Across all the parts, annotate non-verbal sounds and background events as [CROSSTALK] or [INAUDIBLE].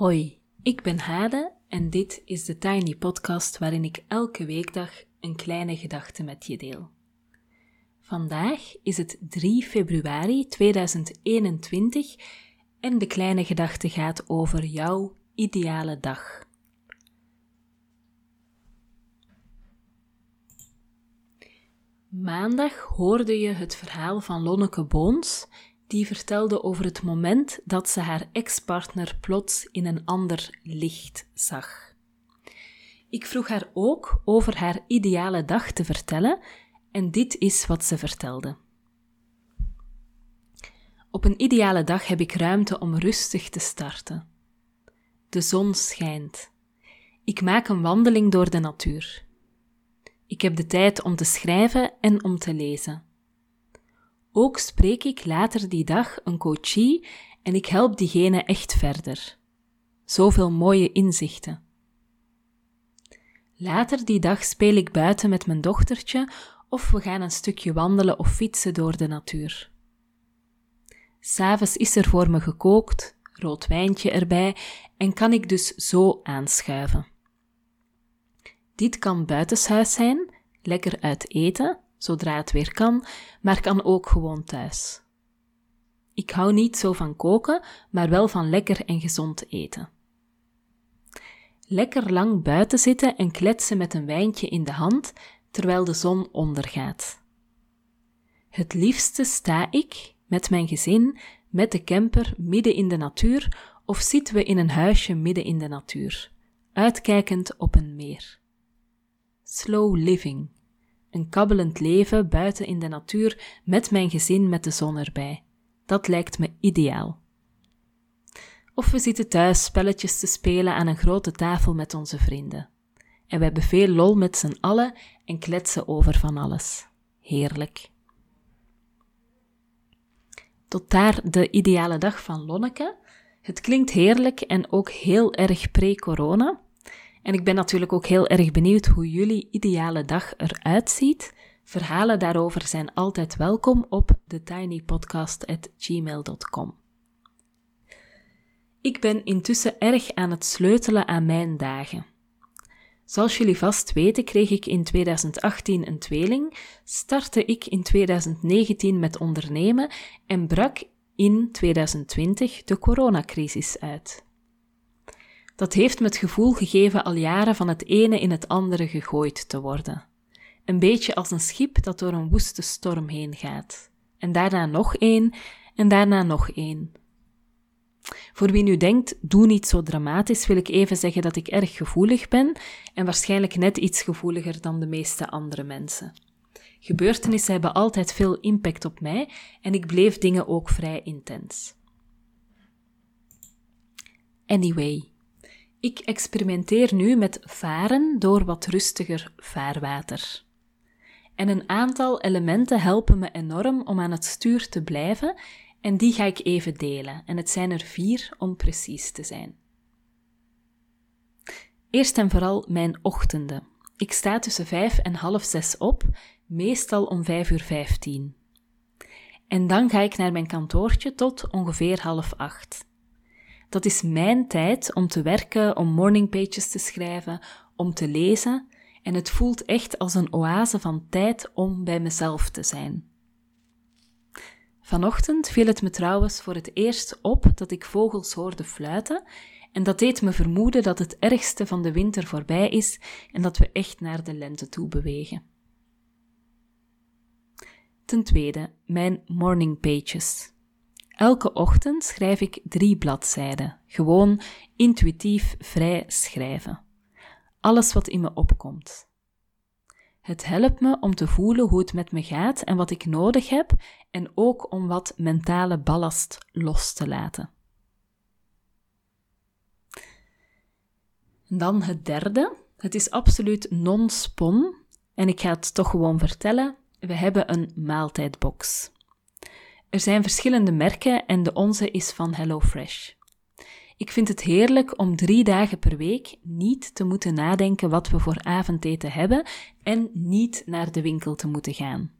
Hoi, ik ben Hade en dit is de Tiny Podcast waarin ik elke weekdag een kleine gedachte met je deel. Vandaag is het 3 februari 2021 en de kleine gedachte gaat over jouw ideale dag. Maandag hoorde je het verhaal van Lonneke Boons die vertelde over het moment dat ze haar ex-partner plots in een ander licht zag. Ik vroeg haar ook over haar ideale dag te vertellen en dit is wat ze vertelde. Op een ideale dag heb ik ruimte om rustig te starten. De zon schijnt. Ik maak een wandeling door de natuur. Ik heb de tijd om te schrijven en om te lezen. Ook spreek ik later die dag een coachie en ik help diegene echt verder. Zoveel mooie inzichten. Later die dag speel ik buiten met mijn dochtertje of we gaan een stukje wandelen of fietsen door de natuur. S'avonds is er voor me gekookt, rood wijntje erbij en kan ik dus zo aanschuiven. Dit kan buitenshuis zijn, lekker uit eten, zodra het weer kan, maar kan ook gewoon thuis. Ik hou niet zo van koken, maar wel van lekker en gezond eten. Lekker lang buiten zitten en kletsen met een wijntje in de hand terwijl de zon ondergaat. Het liefste sta ik met mijn gezin met de camper midden in de natuur of zitten we in een huisje midden in de natuur, uitkijkend op een meer. Slow living een kabbelend leven buiten in de natuur met mijn gezin met de zon erbij. Dat lijkt me ideaal. Of we zitten thuis spelletjes te spelen aan een grote tafel met onze vrienden. En we hebben veel lol met z'n allen en kletsen over van alles. Heerlijk. Tot daar de ideale dag van Lonneke. Het klinkt heerlijk en ook heel erg pre-corona. En ik ben natuurlijk ook heel erg benieuwd hoe jullie ideale dag eruit ziet. Verhalen daarover zijn altijd welkom op thetinypodcast.gmail.com. Ik ben intussen erg aan het sleutelen aan mijn dagen. Zoals jullie vast weten, kreeg ik in 2018 een tweeling, startte ik in 2019 met ondernemen en brak in 2020 de coronacrisis uit. Dat heeft me het gevoel gegeven al jaren van het ene in het andere gegooid te worden. Een beetje als een schip dat door een woeste storm heen gaat. En daarna nog één, en daarna nog één. Voor wie nu denkt, doe niet zo dramatisch, wil ik even zeggen dat ik erg gevoelig ben en waarschijnlijk net iets gevoeliger dan de meeste andere mensen. Gebeurtenissen hebben altijd veel impact op mij en ik bleef dingen ook vrij intens. Anyway, ik experimenteer nu met varen door wat rustiger vaarwater. En een aantal elementen helpen me enorm om aan het stuur te blijven, en die ga ik even delen. En het zijn er vier om precies te zijn. Eerst en vooral mijn ochtenden. Ik sta tussen vijf en half zes op, meestal om vijf uur vijftien. En dan ga ik naar mijn kantoortje tot ongeveer half acht. Dat is mijn tijd om te werken, om morningpages te schrijven, om te lezen. En het voelt echt als een oase van tijd om bij mezelf te zijn. Vanochtend viel het me trouwens voor het eerst op dat ik vogels hoorde fluiten, en dat deed me vermoeden dat het ergste van de winter voorbij is en dat we echt naar de lente toe bewegen. Ten tweede, mijn morning pages. Elke ochtend schrijf ik drie bladzijden, gewoon intuïtief vrij schrijven. Alles wat in me opkomt. Het helpt me om te voelen hoe het met me gaat en wat ik nodig heb, en ook om wat mentale ballast los te laten. Dan het derde. Het is absoluut non-spon en ik ga het toch gewoon vertellen. We hebben een maaltijdbox. Er zijn verschillende merken en de onze is van HelloFresh. Ik vind het heerlijk om drie dagen per week niet te moeten nadenken wat we voor avondeten hebben en niet naar de winkel te moeten gaan.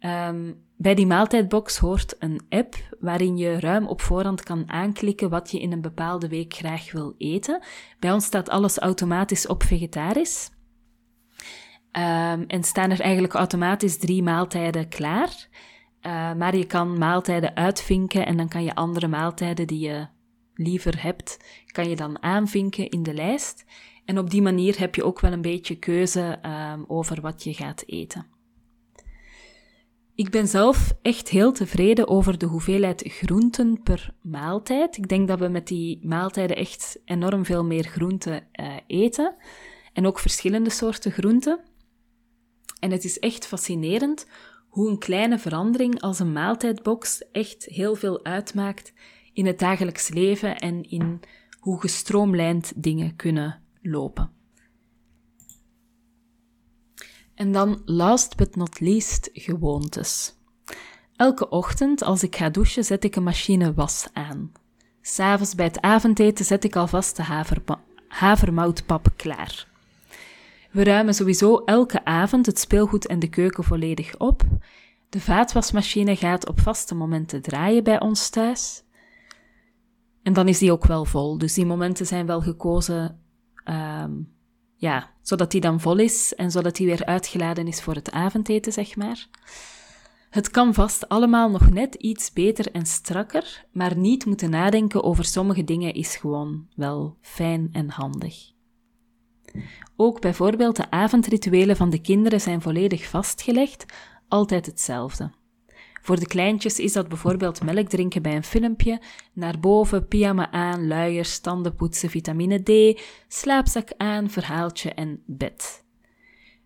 Um, bij die maaltijdbox hoort een app waarin je ruim op voorhand kan aanklikken wat je in een bepaalde week graag wil eten. Bij ons staat alles automatisch op vegetarisch. Um, en staan er eigenlijk automatisch drie maaltijden klaar. Uh, maar je kan maaltijden uitvinken en dan kan je andere maaltijden die je liever hebt, kan je dan aanvinken in de lijst. En op die manier heb je ook wel een beetje keuze um, over wat je gaat eten. Ik ben zelf echt heel tevreden over de hoeveelheid groenten per maaltijd. Ik denk dat we met die maaltijden echt enorm veel meer groenten uh, eten. En ook verschillende soorten groenten. En het is echt fascinerend hoe een kleine verandering als een maaltijdbox echt heel veel uitmaakt in het dagelijks leven en in hoe gestroomlijnd dingen kunnen lopen. En dan last but not least gewoontes. Elke ochtend als ik ga douchen zet ik een machine was aan. S'avonds bij het avondeten zet ik alvast de havermoutpap klaar. We ruimen sowieso elke avond het speelgoed en de keuken volledig op. De vaatwasmachine gaat op vaste momenten draaien bij ons thuis. En dan is die ook wel vol. Dus die momenten zijn wel gekozen, um, ja, zodat die dan vol is en zodat die weer uitgeladen is voor het avondeten, zeg maar. Het kan vast allemaal nog net iets beter en strakker, maar niet moeten nadenken over sommige dingen is gewoon wel fijn en handig. Ook bijvoorbeeld de avondrituelen van de kinderen zijn volledig vastgelegd, altijd hetzelfde. Voor de kleintjes is dat bijvoorbeeld melk drinken bij een filmpje, naar boven, pyjama aan, luiers, tanden poetsen, vitamine D, slaapzak aan, verhaaltje en bed.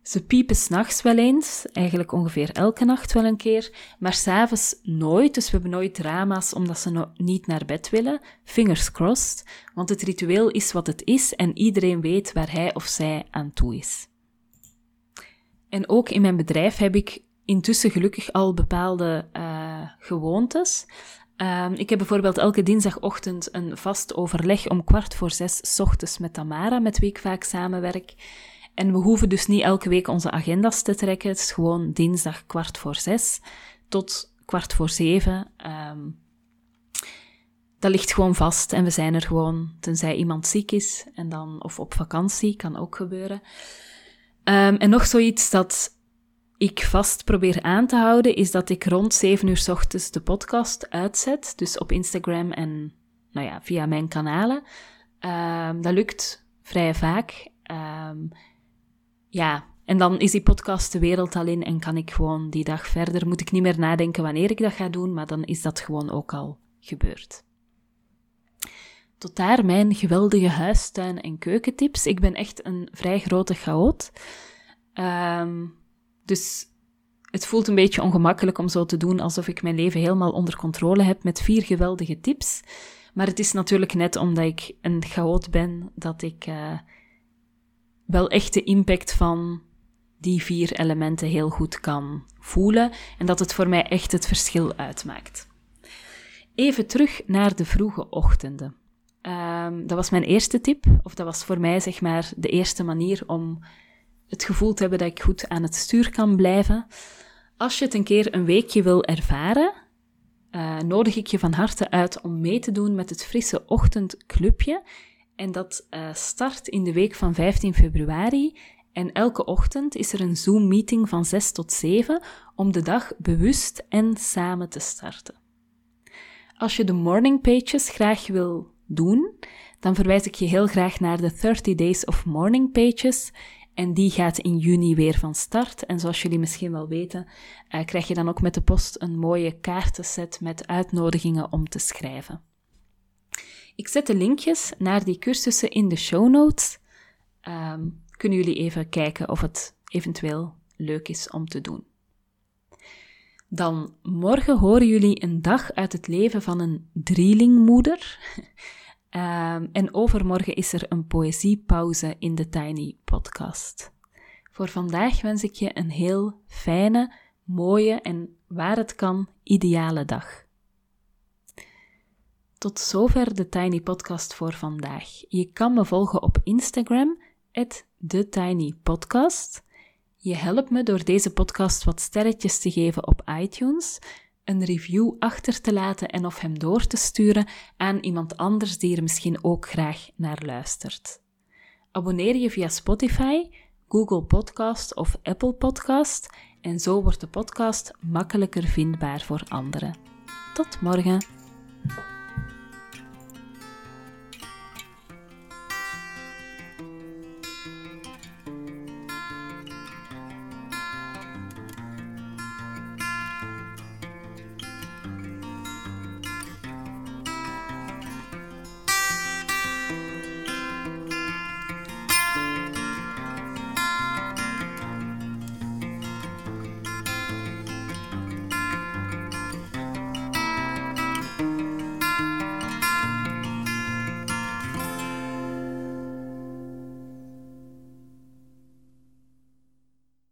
Ze piepen s'nachts wel eens, eigenlijk ongeveer elke nacht wel een keer, maar s'avonds nooit, dus we hebben nooit drama's omdat ze niet naar bed willen. Fingers crossed, want het ritueel is wat het is en iedereen weet waar hij of zij aan toe is. En ook in mijn bedrijf heb ik intussen gelukkig al bepaalde uh, gewoontes. Um, ik heb bijvoorbeeld elke dinsdagochtend een vast overleg om kwart voor zes ochtends met Tamara, met wie ik vaak samenwerk. En we hoeven dus niet elke week onze agendas te trekken. Het is gewoon dinsdag kwart voor zes tot kwart voor zeven. Um, dat ligt gewoon vast en we zijn er gewoon, tenzij iemand ziek is en dan, of op vakantie, kan ook gebeuren. Um, en nog zoiets dat ik vast probeer aan te houden, is dat ik rond 7 uur s ochtends de podcast uitzet. Dus op Instagram en nou ja, via mijn kanalen. Um, dat lukt vrij vaak. Um, ja, en dan is die podcast de wereld al in en kan ik gewoon die dag verder. Moet ik niet meer nadenken wanneer ik dat ga doen, maar dan is dat gewoon ook al gebeurd. Tot daar mijn geweldige huistuin- en keukentips. Ik ben echt een vrij grote chaot. Um, dus het voelt een beetje ongemakkelijk om zo te doen alsof ik mijn leven helemaal onder controle heb met vier geweldige tips. Maar het is natuurlijk net omdat ik een chaot ben dat ik uh, wel echt de impact van die vier elementen heel goed kan voelen en dat het voor mij echt het verschil uitmaakt. Even terug naar de vroege ochtenden. Um, dat was mijn eerste tip, of dat was voor mij zeg maar de eerste manier om het gevoel te hebben dat ik goed aan het stuur kan blijven. Als je het een keer een weekje wil ervaren, uh, nodig ik je van harte uit om mee te doen met het frisse ochtendclubje. En dat uh, start in de week van 15 februari. En elke ochtend is er een Zoom-meeting van 6 tot 7 om de dag bewust en samen te starten. Als je de morning pages graag wil doen, dan verwijs ik je heel graag naar de 30 Days of Morning Pages. En die gaat in juni weer van start. En zoals jullie misschien wel weten, uh, krijg je dan ook met de post een mooie kaartenset met uitnodigingen om te schrijven. Ik zet de linkjes naar die cursussen in de show notes. Um, kunnen jullie even kijken of het eventueel leuk is om te doen. Dan morgen horen jullie een dag uit het leven van een drielingmoeder. Um, [LAUGHS] en overmorgen is er een poëziepauze in de Tiny Podcast. Voor vandaag wens ik je een heel fijne, mooie en waar het kan, ideale dag. Tot zover de Tiny Podcast voor vandaag. Je kan me volgen op Instagram, TheTinyPodcast. Je helpt me door deze podcast wat sterretjes te geven op iTunes, een review achter te laten en of hem door te sturen aan iemand anders die er misschien ook graag naar luistert. Abonneer je via Spotify, Google Podcast of Apple Podcast en zo wordt de podcast makkelijker vindbaar voor anderen. Tot morgen!